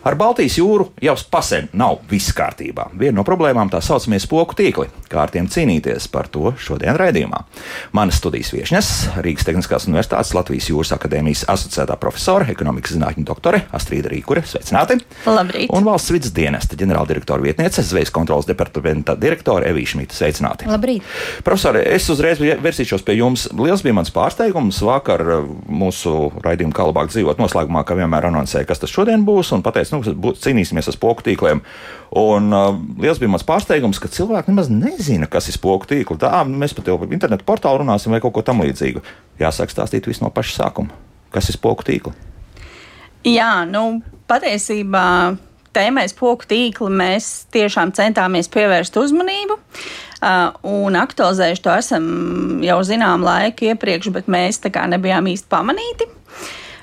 Ar Baltijas jūru jau pasen nav viss kārtībā. Viena no problēmām tā saucamie spoku tīkli. Kā ar tiem cīnīties par to šodien raidījumā. Manas studijas viesņas - Rīgas Tehniskās Universitātes Latvijas Jūras akadēmijas asociētā profesore, ekonomikas zinātņu doktore Astrīda Rīkure. Sveicināti! Labrīt! Un valsts vidas dienesta ģenerāldirektora vietniece, zvejas kontrolas departamenta direktore Evīša Šmita. Sveicināti! Labrīt! Profesori, es uzreiz versīšos pie jums. Liels bija mans pārsteigums vakar mūsu raidījuma kā labāk dzīvot noslēgumā, ka vienmēr anoncēja, kas tas šodien būs un pateica, nu, būs, cīnīsimies ar spoku tīkliem. Un uh, liels bija mans pārsteigums, ka cilvēki nemaz nezina, kas ir spoku tīkli. Tā mēs pat jau par internetu portālu runāsim vai kaut ko tamlīdzīgu. Jāsāk stāstīt visu no paša sākuma. Kas ir spoku tīkli? Jā, nu patiesībā tēmai spoku tīkli mēs tiešām centāmies pievērst uzmanību. Uh, un aktualizējuši to esam jau zinām laiku iepriekš, bet mēs tā kā nebijām īsti pamanīti.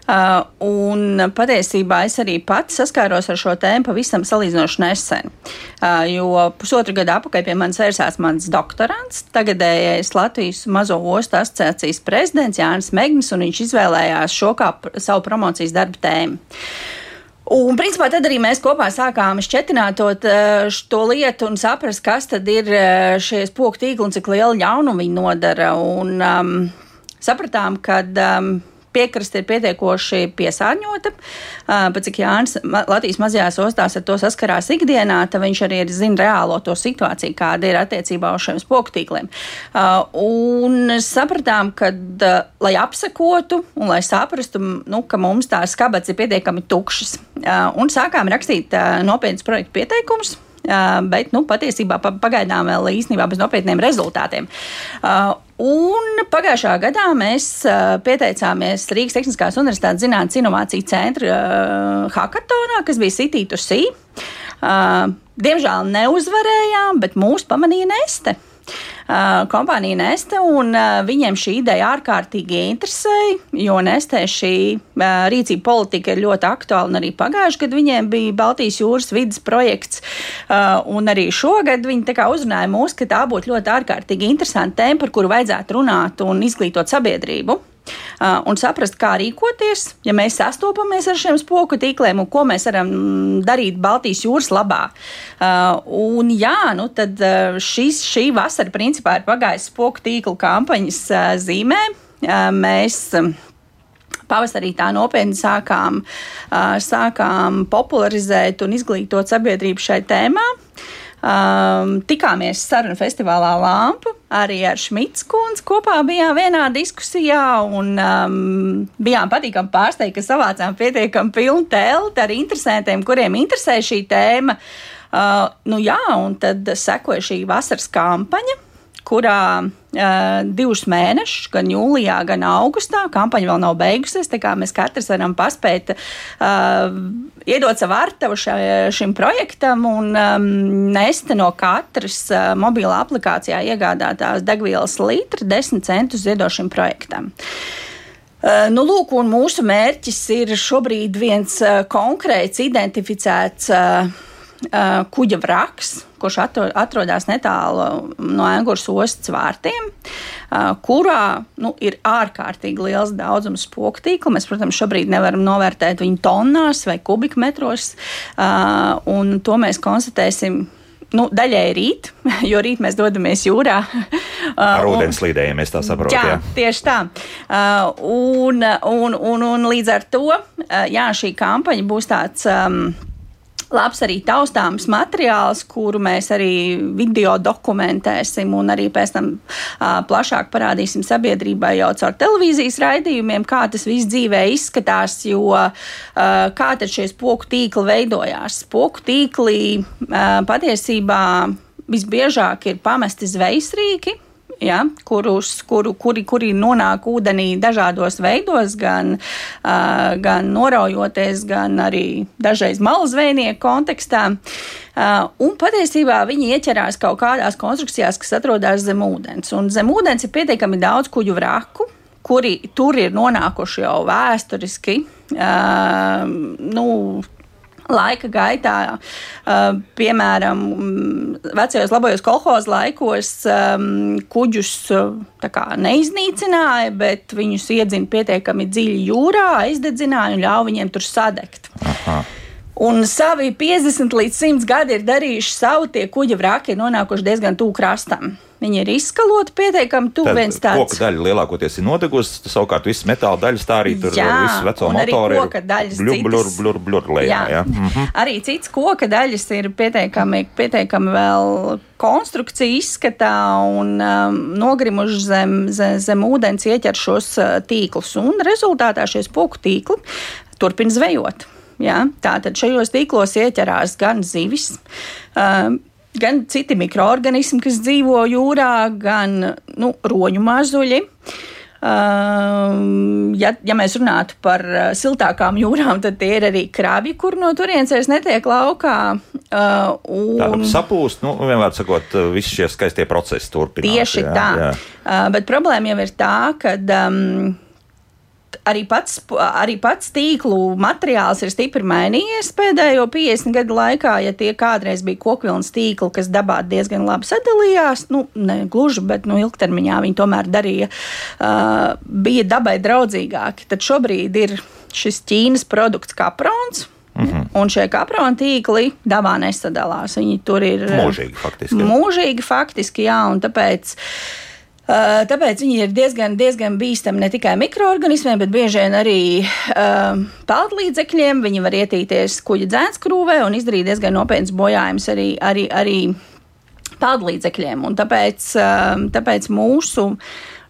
Uh, un patiesībā es arī pats saskāros ar šo tēmu pavisam salīdzinoši nesen. Uh, jo pusotru gadu atpakaļ pie manis vērsās mans doktorants, tagadējais Latvijas mazo ostu asociācijas prezidents Jānis Megnis, un viņš izvēlējās šo kā savu promocijas darba tēmu. Un, principā, tad arī mēs kopā sākām šķetināt to lietu un saprast, kas tad ir šie spoku tīkli un cik liela ļaunuma viņi nodara. Un um, sapratām, ka um, piekraste ir pietiekoši piesārņota. Pat cik Jānis Latvijas mazajās ostās ar to saskarās ikdienā, tad viņš arī zina reālo to situāciju, kāda ir attiecībā uz šiem spoku tīkliem. Un sapratām, ka, lai apsakotu un lai saprastu, nu, ka mums tās skabats ir pietiekami tukšas, un sākām rakstīt nopietnas projektu pieteikumus bet nu, patiesībā pagaidām vēl īstenībā bez nopietniem rezultātiem. Un pagājušā gadā mēs pieteicāmies Rīgas Tehniskās Universitātes Zinātnes Innovāciju centra hackathonā, kas bija City to Sea. Diemžēl neuzvarējām, bet mūs pamanīja Neste. Uh, kompānija Neste, un uh, viņiem šī ideja ārkārtīgi interesēja, jo Neste šī uh, rīcība politika ir ļoti aktuāla, un arī pagājuši gadu viņiem bija Baltijas jūras vidas projekts, un arī šogad viņi tā kā uzrunāja mūs, ka tā būtu ļoti ārkārtīgi interesanta tēma, par kuru vajadzētu runāt un izglītot sabiedrību. Uh, un saprast, kā rīkoties, ja mēs sastopamies ar šiem spoku tīkliem un ko mēs varam darīt Baltijas jūras labā. Uh, un jā, nu tad uh, šis, šī vasara principā ir pagājusi spoku tīklu kampaņas zīmē. Mēs pavasarī tā nopietni sākām, sākām popularizēt un izglītot sabiedrību šai tēmai. Um, tikāmies sarunu festivālā Lampa arī ar Šmits kundzi kopā bijām vienā diskusijā un um, bijām patīkami pārsteigti, ka savācām pietiekami pilnu telti ar interesantiem, kuriem interesē šī tēma. Uh, nu jā, un tad sekoja šī vasaras kampaņa kurā uh, divus mēnešus, gan jūlijā, gan augustā, kampaņa vēl nav beigusies. Mēs katrs varam paspēt uh, iedot savu artavu šai, šim projektam un um, nest no katras uh, mobilā aplikācijā iegādātās degvielas litra 10 centus ziedošam projektam. Nu, lūk, mūsu mērķis ir šobrīd viens konkrēts, identificēts kuģa vraks, kurš atrodas netālu no Angūras ostas vārtiem, uh, kurā nu, ir ārkārtīgi liels daudzums spoku tīkla. Mēs, protams, šobrīd nevaram novērtēt viņu tonnās vai kubikmetros, uh, un to mēs konstatēsim nu, daļai rīt, jo rīt mēs dodamies jūrā. Ar ūdens slīdējiem mēs tā saprotam. Jā, jā, tieši tā. Un, un, un, un līdz ar to jā, šī kampaņa būs tāds. Um, labs arī taustāms materiāls, kuru mēs arī video dokumentēsim un arī pēc tam uh, plašāk parādīsim sabiedrībai jau caur televīzijas raidījumiem, kā tas viss dzīvē izskatās, jo uh, kā tad šie spoku tīkli veidojās. Spoku tīkli uh, patiesībā visbiežāk ir pamesti zvejasrīki ja, kurus, kuru, kuri, kuri nonāk ūdenī dažādos veidos, gan, uh, gan noraujoties, gan arī dažreiz malzvejnieku kontekstā. Uh, un patiesībā viņi ieķerās kaut kādās konstrukcijās, kas atrodas zem ūdens. Un zem ūdens ir pietiekami daudz kuģu vraku, kuri tur ir nonākuši jau vēsturiski. Uh, nu, laika gaitā, uh, piemēram, vecajos labajos kolhozos laikos um, kuģus kā, neiznīcināja, bet viņus iedzina pietiekami dziļi jūrā, aizdedzināja un ļāva viņiem tur sadegt. Aha. Un savi 50 līdz 100 gadi ir darījuši savu, tie kuģa vraki ir nonākuši diezgan tuvu krastam. Viņi ir izskaloti pietiekami tuvu viens tāds. Koka daļa lielākoties ir nodegusi, savukārt viss metāla daļas tā arī tur jā, viss veco motoru ir daļas blur, blur, blur, blur lejā. Jā. Jā. Mm -hmm. Arī cits koka daļas ir pietiekami, pietiekami vēl konstrukcija izskatā un um, nogrimuši zem, zem, zem ūdens ieķer šos uh, tīklus. Un rezultātā šie spoku tīkli turpina zvejot. Ja? Tātad šajos tīklos ieķerās gan zivis, um, gan citi mikroorganismi, kas dzīvo jūrā, gan nu, roņu mazuļi. Uh, ja, ja mēs runātu par uh, siltākām jūrām, tad tie ir arī krāpji, kur no turienes netiek laukā. Uh, un... Tā sapūst, nu, vienmēr sakot, uh, visi šie skaistie procesi turpinās. Tieši jā, tā. Jā. Uh, bet problēma jau ir tā, ka. Um, arī pats, arī pats tīklu materiāls ir stipri mainījies pēdējo 50 gadu laikā. Ja tie kādreiz bija kokvilnas tīkli, kas dabā diezgan labi sadalījās, nu, ne gluži, bet nu, ilgtermiņā viņi tomēr darīja, uh, bija dabai draudzīgāki. Tad šobrīd ir šis Ķīnas produkts kaprons. Mm -hmm. Un šie kaprona tīkli dabā nesadalās. Viņi tur ir mūžīgi faktiski. Mūžīgi faktiski, jā, un tāpēc. Uh, tāpēc viņi ir diezgan, diezgan bīstami ne tikai mikroorganismiem, bet bieži vien arī uh, peldlīdzekļiem. Viņi var ietīties kuģa dzēnskrūvē un izdarīt diezgan nopietnas bojājumus arī, arī, arī peldlīdzekļiem. Un tāpēc, uh, tāpēc mūsu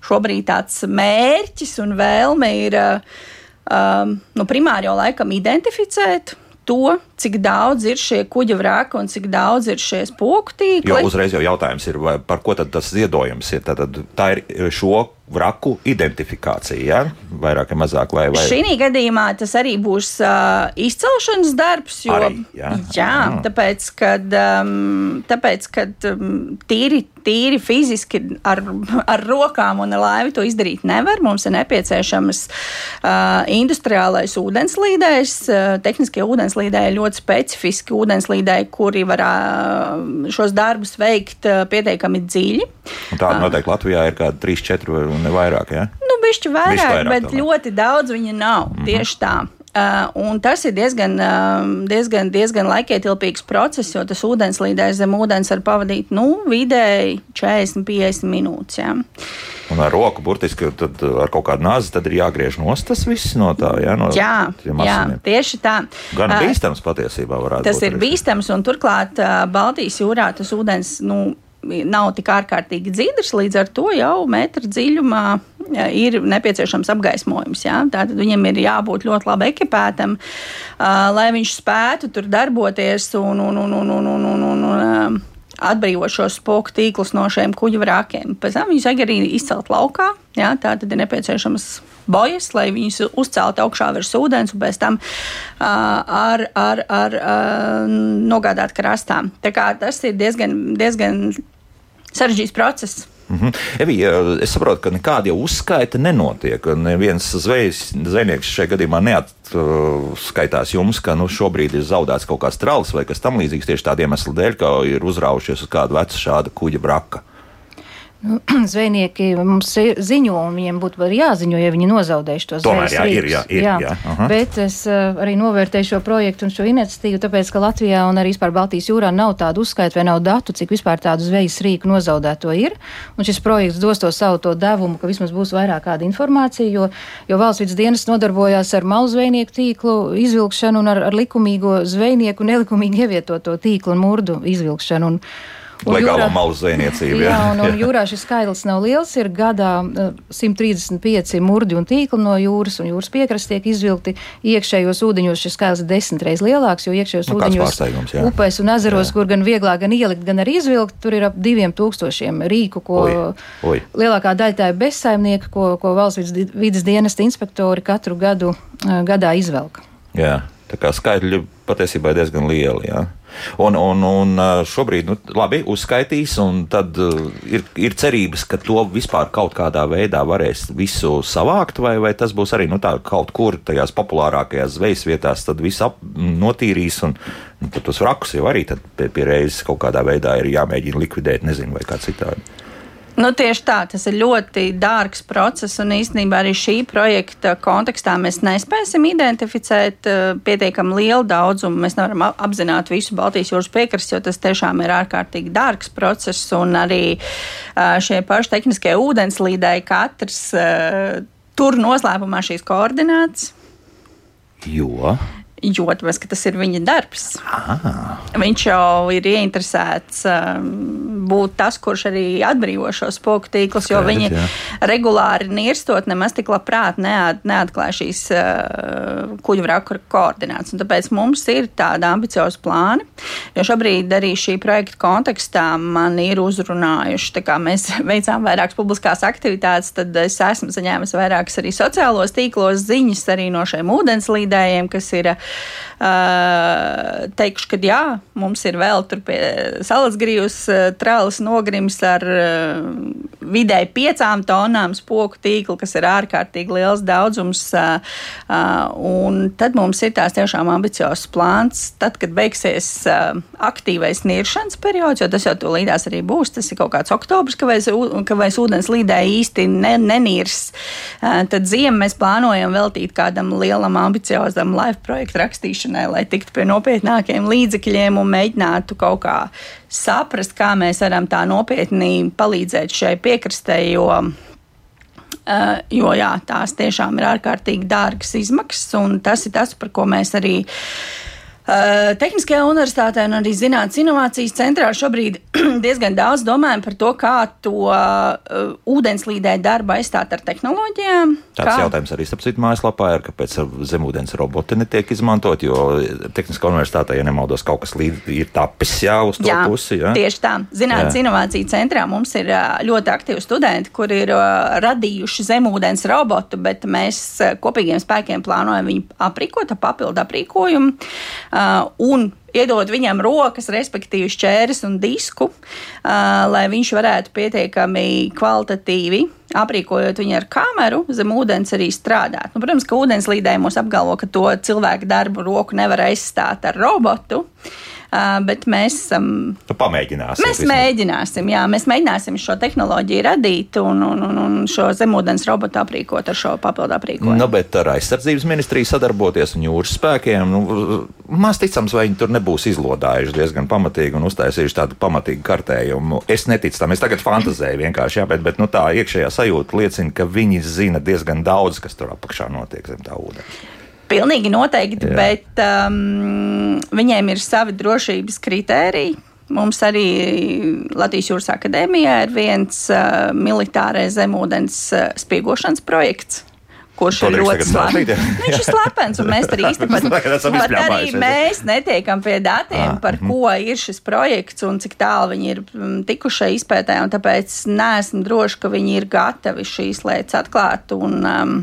šobrīd tāds mērķis un vēlme ir uh, nu, primāri jau laikam identificēt to, cik daudz ir šie kuģa vrāki un cik daudz ir šie spoku tīkli. Jo uzreiz jau jautājums ir, vai, par ko tad tas ziedojums ir? Tad, tā ir šo vraku identifikācija, ja? vairāk vai mazāk. Vai, vai... Šī gadījumā tas arī būs uh, izcelšanas darbs, jo arī, jā, jā, jā. tāpēc, kad, um, tāpēc, kad um, tīri, tīri fiziski ar, ar rokām un ar laivu to izdarīt nevar. Mums ir nepieciešams uh, industriālais ūdenslīdējs. Uh, tehniskie ūdenslīdēji ļoti specifiski ūdenslīdēji, kuri var uh, šos darbus veikt uh, pietiekami dziļi. Tāda noteikti Latvijā ir kāda 3-4 vai ne vairāk. Ja? Nu, bišķi vairāk, vairāk bet tomēr. ļoti daudz viņa nav. Mm -hmm. Tieši tā. Uh, tas ir diezgan, uh, diezgan, diezgan laikietilpīgs process, jo tas ūdenslīdējs zem ūdens var pavadīt nu, vidēji 40-50 minūtes. Ja. Un ar roku burtiski ar kaut kādu nāzi ir jāgriež nost tas viss no tā. Ja, no jā, jā, tieši tā. Gan uh, bīstams patiesībā varētu tas būt. Tas ir bīstams un turklāt uh, Baltijas jūrā tas ūdens. Nu, nav tik ārkārtīgi dziļš, līdz ar to jau metra dziļumā ir nepieciešams apgaismojums. Ja? Tātad viņam ir jābūt ļoti labi ekipētam, lai viņš spētu tur darboties un, un, un, un, un, un, un, un atbrīvot šos spoku tīklus no šiem kuģu vrākiem. Pēc tam viņus vajag arī izcelt laukā, ja? tā tad ir nepieciešams bojas, lai viņus uzceltu augšā virs ūdens un pēc tam uh, ar, ar, ar uh, nogādāt krastā. Tā kā tas ir diezgan, diezgan sarežģīts process. Mm -hmm. Evija, es saprotu, ka nekāda uzskaita nenotiek. Neviens zvejas, zvejnieks šajā gadījumā neatskaitās jums, ka nu, šobrīd ir zaudēts kaut kāds trāls vai kas tamlīdzīgs tieši tādiem iemesliem ka ir uzraujušies uz kādu vecu šādu kuģa braka. Nu, zvejnieki mums ziņo, un viņiem būtu arī jāziņo, ja viņi nozaudējuši to zvejas jā, ir, jā, ir, jā. Jā. Aha. Bet es uh, arī novērtēju šo projektu un šo iniciatīvu, tāpēc, ka Latvijā un arī vispār Baltijas jūrā nav tādu uzskaitu vai nav datu, cik vispār tādu zvejas rīku nozaudēto ir. Un šis projekts dos to savu to devumu, ka vismaz būs vairāk kāda informācija, jo, jo valsts vidas dienas nodarbojās ar malu zvejnieku tīklu izvilkšanu un ar, ar likumīgo zvejnieku nelikumīgi ievietoto tīklu un murdu izvilkšanu. Un, Legālā malu zvejniecība. Jā, jā, un, un jūrā šis skaitlis nav liels. Ir gadā 135 murdi un tīkli no jūras, un jūras piekrastes tiek izvilkti. Iekšējos ūdeņos šis skaitlis ir desmit reizes lielāks, jo iekšējos Nu, ūdeņos, upēs un ezeros, Jā. kur gan vieglāk gan ielikt, gan arī izvilkt, tur ir ap diviem tūkstošiem rīku, ko Oi, oi. lielākā daļa tā ir bezsaimnieka, ko, ko valsts vidas, dienesta inspektori katru gadu uh, gadā izvelk. Jā, tā kā skaitļi patiesībā ir diezgan lieli. Jā. Un, un, un šobrīd, nu, labi, uzskaitīs, un tad ir, ir cerības, ka to vispār kaut kādā veidā varēs visu savākt, vai, vai tas būs arī nu, tā, kaut kur tajās populārākajās zvejas vietās, tad viss ap, notīrīs, un nu, tos vrakus jau arī pie, pie reizes kaut kādā veidā ir jāmēģina likvidēt, nezinu, vai kā citādi. Nu, tieši tā, tas ir ļoti dārgs process, un īstenībā arī šī projekta kontekstā mēs nespēsim identificēt uh, pietiekami lielu daudzumu. Mēs nevaram ap- apzināt visu Baltijas jūras piekrasti, jo tas tiešām ir ārkārtīgi dārgs process, un arī uh, šie paši tehniskie ūdenslīdēji katrs uh, tur noslēpumā šīs koordinātas. Jo. Jo tāpēc, tas ir viņa darbs. Viņš jau ir ieinteresēts um, būt tas, kurš arī atbrīvo šos spoku tīklus, jo viņi jā. regulāri nirstot nemaz tik labprāt neat, neatklāj šīs uh, kuģu vraku koordinācijas. Un Tāpēc mums ir tādi ambiciozi plāni. Jo šobrīd arī šī projekta kontekstā man ir uzrunājuši, tā kā mēs veicām vairākas publiskās aktivitātes, tad es esmu saņēmis vairākas arī sociālos tīklos ziņas arī no šiem ūdenslīdējiem, kas ir uh, teikšu, ka jā, mums ir vēl tur pie Salasgrības uh, trālas nogrims ar uh, vidēji piecām tonām spoku tīklu, kas ir ārkārtīgi liels daudzums. Un tad mums ir tās tiešām ambiciozs plāns. Tad, kad beigsies aktīvais niršanas periods, jo tas jau tūlītās arī būs, tas ir kaut kāds oktobris, ka vairs, ka vairs ūdens līdē īsti ne, nenirs. Tad ziemu mēs plānojam veltīt kādam lielam ambiciozam live projektu rakstīšanai, lai tiktu pie nopietnākiem līdzekļiem un mēģinātu kaut kā saprast, kā mēs varam tā nopietni palīdzēt šai piekrastē, jo Uh, jo jā, tās tiešām ir ārkārtīgi dārgas izmaksas, un tas ir tas, par ko mēs arī uh, Tehniskajā universitātē un arī Zinātnes inovācijas centrā šobrīd diezgan daudz domājam par to, kā to uh, ūdenslīdē darbu aizstāt ar tehnoloģijām. Tāds kā, jautājums arī starpcīt mājaslapā ir, kāpēc zemūdens roboti netiek izmantot, jo Tehniskā universitātē, ja nemaldos, kaut kas līdz ir tapis jā, uz to Jā, pusi. Jā? Tieši tā. Zinātnes inovāciju centrā mums ir ā, ļoti aktīvi studenti, kuri ir ā, radījuši zemūdens robotu, bet mēs kopīgiem spēkiem plānojam viņu aprīkot ar papildu aprīkojumu. Ā, Un iedot viņam rokas, respektīvi šķēres un disku, ā, lai viņš varētu pietiekami kvalitatīvi, aprīkojot viņu ar kameru, zem ūdens arī strādāt. Nu, protams, ka ūdenslīdēji mūs apgalvo, ka to cilvēku darbu roku nevar aizstāt ar robotu, ā, bet mēs esam. Tu pamēģināsi. Mēs mēģināsim, jā, mēs mēģināsim šo tehnoloģiju radīt un, un, un, un šo zemūdens robotu aprīkot ar šo papildu aprīkojumu. Nu, bet ar aizsardzības ministriju sadarboties un jūras spēkiem, nu, maz ticams, vai viņi tur nebūs izlodājuši diezgan pamatīgi un uztaisījuši tādu pamatīgu kartējumu. Es neticu tam, es tagad fantazēju vienkārši, jā, bet, bet nu, tā iekšējā sajūta liecina, ka viņi zina diezgan daudz, kas tur apakšā notiek zem tā ūdens. Pilnīgi noteikti, Jā. Bet um, viņiem ir savi drošības kritēriji. Mums arī Latvijas Jūras akadēmijā ir viens uh, militārais zemūdens uh, spiegošanas projekts. Kurš ir ļoti slepens? jā? Viņš ir slepens, un mēs arī pat arī mēs netiekam pie datiem, Ah, par ko ir šis projekts un cik tālu viņi ir mm, tikuši šai izpētē. un Tāpēc neesmu droši, ka viņi ir gatavi šīs lietas atklāt un um,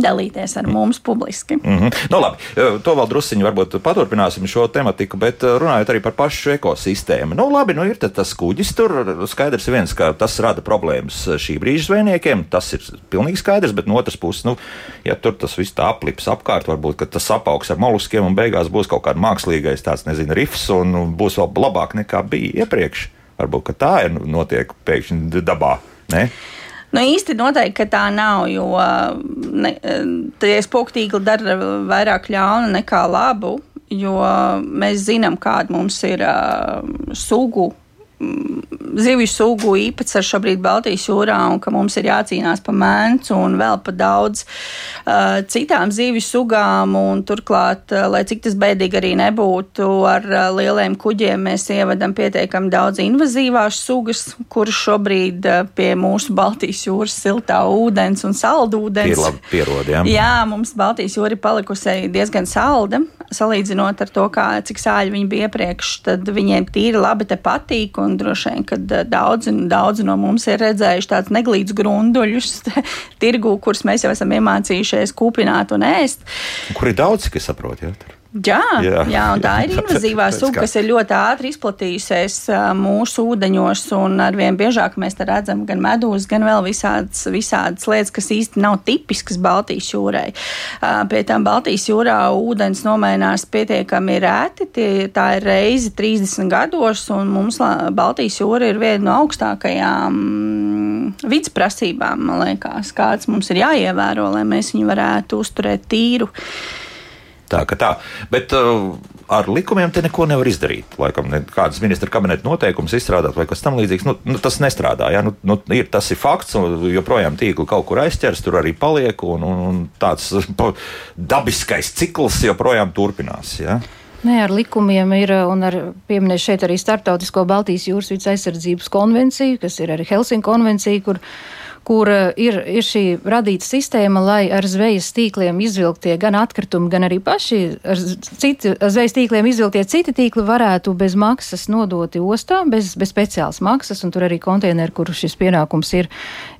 dalīties ar mums publiski. Mm -hmm. nu, labi, to vēl druskuļi varbūt paturpināsim šo tematiku, bet eh, runājot arī par pašu ekosistēmu. Nu, labi, nu ir tas kuģis tur. Skaidrs viens, ka tas rada problēmas šī brīža zvejniekiem. Tas ir pilnīgi skaidrs, bet no otras puses, nu, ja tur tas viss tā aplips apkārt, varbūt tas apaugs ar moluskiem un beigās būs kaut kāda mākslīgais tāds, nezinu, rifs un būs vēl labāk nekā bija iepriekš. Varbūt tā ir nu, notiek pēkšņi dabā. Ne? Nu, īsti noteikti, tā nav, jo ne, tie spoktīgli dara vairāk ļaunu nekā labu, jo mēs zinām, kāda mums ir uh, sugu zivju sugu īpatsvars šobrīd Baltijas jūrā un ka mums ir jācīnās pa mēncu un vēl pa daudz uh, citām zivju sugām. Turklāt, uh, lai cik tas bēdīgi arī nebūtu, ar uh, lieliem kuģiem mēs ievedam pietiekami daudz invazīvās sugas, kuras šobrīd uh, pie mūsu Baltijas jūras siltā ūdens un saldūdens. Ir labi pierod, jā. jā, mums Baltijas jūra ir palikusi diezgan salda, salīdzinot ar to, kā, cik sāļi viņi bija iepriekš, tad viņiem tīri labi te patīk un droši vien, ka eh, daudzi, daudzi no mums ir redzējuši tādus neglītus grunduļus tirgū, kurus mēs jau esam iemācījušies kūpināt un ēst. Kur ir daudz, kas saprot, jā? Tur. Jā, jā. jā, un tā ir invazīvā suga, kas ir ļoti ātri izplatījusies mūsu ūdeņos, un arvien biežāk mēs redzam gan medūzas, gan vēl visādas, visādas lietas, kas īsti nav tipiskas Baltijas jūrai. Pie tam Baltijas jūrā ūdens nomainās pietiekami rēti, tie, tā ir reize 30 gados, un mums Baltijas jūra ir viena no augstākajām mm, vidas prasībām, man liekas, kāds mums ir jāievēro, lai mēs viņu varētu uzturēt tīru. Tā ka tā. Bet uh, ar likumiem te neko nevar izdarīt. Laikam, kādas ministra kabineta noteikumus izstrādāt vai kas tamlīdzīgs. Nu, nu, tas nestrādā. Ja? Nu, nu, ir, tas ir fakts, un joprojām tīkli kaut kur aizķers, tur arī paliek, un, un, un tāds dabiskais cikls joprojām turpinās. Ja? Nē, ar likumiem ir un ar pieminēšu šeit arī Startautisko Baltijas jūras vidas aizsardzības konvenciju, kas ir arī Helsinku konvencija, kur kur eh, ir, ir šī radīta sistēma, lai ar zvejas tīkliem izvilktie gan atkritumi, gan arī paši ar, citi, ar zvejas tīkliem izvilktie citi tīkli varētu bez maksas nodoti ostā, bez, bez speciālas maksas, un tur arī konteineri, kur šis pienākums ir,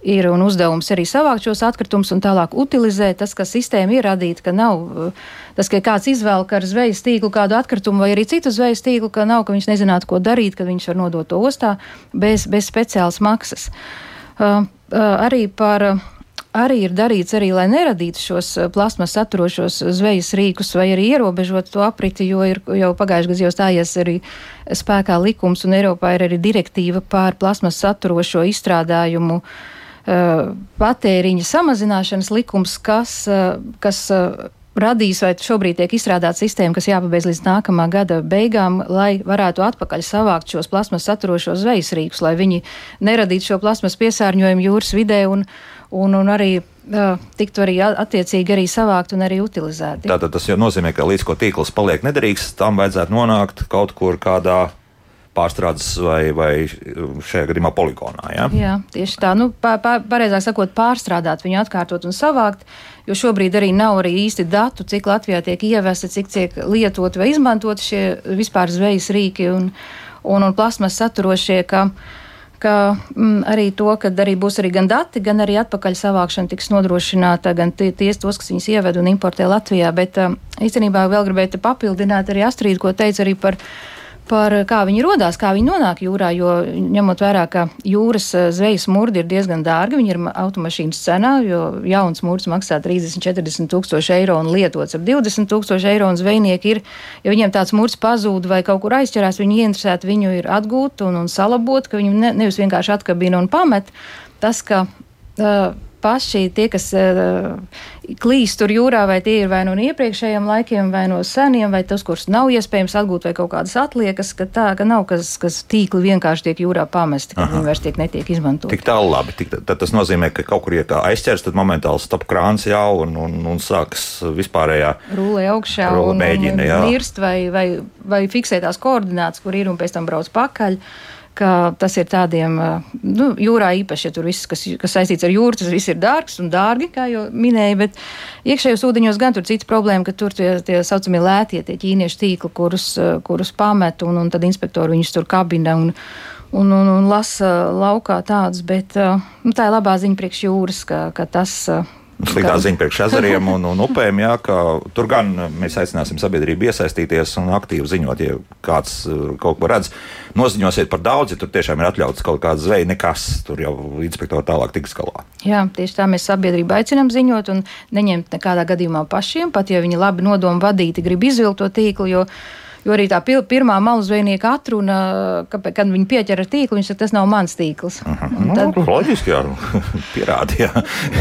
ir un uzdevums arī savākt šos atkritumus un tālāk utilizēt. Tas, ka sistēma ir radīta, ka nav tas, ka kāds izvēl ar zvejas tīklu kādu atkritumu vai arī citu zvejas tīklu, ka nav, ka viņš nezinātu, ko darīt, kad viņš var nodot to ostā bez, bez speciālas maksas. Uh, arī par arī ir darīts, arī, lai neradītu šos plasmas saturošos zvejas rīkus vai arī ierobežot to apriti, jo ir jau pagājušajā gadā jau stājies arī spēkā likums un Eiropā ir arī direktīva pār plasmas saturošo izstrādājumu uh, patēriņa samazināšanas likums, kas, kas uh, radīs, vai šobrīd tiek izstrādāta sistēma, kas jāpabeidz līdz nākamā gada beigām, lai varētu atpakaļ savākt šos plasmas saturošos zvejas rīkus, lai viņi neradītu šo plasmas piesārņojumu jūras vidē un, un, un arī uh, tiktu arī attiecīgi arī savākt un arī utilizēti. Tātad tas jau nozīmē, ka līdz ko tīkls paliek nederīgs, tam vajadzētu nonākt kaut kur kādā pārstrādes vai, vai šajā gadījumā poligonā. Ja? Jā, tieši tā. Nu, pā, pā, pareizāk sakot, pārstrādāt viņu, atkārtot un savākt, jo šobrīd arī nav arī īsti datu, cik Latvijā tiek ievesti, cik tiek lietot vai izmantot šie vispār zvejas rīki un, un, un plasmas saturošie. Ka, ka mm, arī to, ka arī būs arī gan dati, gan arī atpakaļ savākšana tiks nodrošināta, gan ties tos, kas viņus ieved un importē Latvijā. Bet um, īstenībā vēl gribētu papildināt arī Astrīdu, ko teica arī par par kā viņi radās, kā viņi nonāk jūrā. Jo ņemot vērā, ka jūras eh, zvejas mūrdi ir diezgan dārgi, viņi ir automašīnas cenā, jo jauns mūrs maksā 30, 40 tūkstoši eiro un lietots ap 20 tūkstoši eiro. Un zvejnieki ir, ja viņiem tāds mūrs pazūd vai kaut kur aizķerās, viņi ieinteresēti viņu ir atgūt un, un salabot, ka viņu ne, nevis vienkārši atkabina un pamet. Tas, ka uh, paši tie, kas uh, klīst tur jūrā, vai tie ir vai no iepriekšējiem laikiem, vai no seniem, vai tas, kurus nav iespējams atgūt, vai kaut kādas atliekas, ka tā, ka nav kas, kas tīkli vienkārši tiek jūrā pamesti, ka viņi vairs tiek netiek izmantot. Tik tālu labi, tik, tad tas nozīmē, ka kaut kur ir kā aizķers, tad momentāli stop krāns jau un, un, un sākas vispārējā rulē augšā rula un, mēģina, un, un mirst vai, vai, vai fiksētās koordinātas, kur ir un pēc tam brauc pakaļ ka tas ir tādiem, nu, jūrā īpaši, ja tur viss, kas, kas saistīts ar jūru, tas viss ir dārgs un dārgi, kā jau minēju, bet iekšējos ūdeņos gan tur cits problēma, ka tur tie, tie saucamie lētie, tie ķīniešu tīkli, kurus, kurus pamet, un, un tad inspektori viņus tur kabina un, un, un, un lasa laukā tādus, bet nu, tā ir labā ziņa priekš jūras, ka, ka tas Sliktā ziņa priekš ezeriem un, un upēm, jā, ka tur gan mēs aicināsim sabiedrību iesaistīties un aktīvi ziņot, ja kāds uh, kaut ko redz. Noziņosiet par daudz, ja tur tiešām ir atļauts kaut kāda zveja, nekas tur jau inspektori tālāk tiks galā. Jā, tieši tā mēs sabiedrību aicinām ziņot un neņemt nekādā gadījumā pašiem, pat ja viņi labi nodomu vadīti grib izvilkt to tīklu, jo Jo arī tā pil, pirmā malu zvejnieka atruna, ka, kad viņi pieķer ar tīklu, viņš saka, tas nav mans tīkls. Uh -huh. Tad... Nu, loģiski, jā, pierādīja.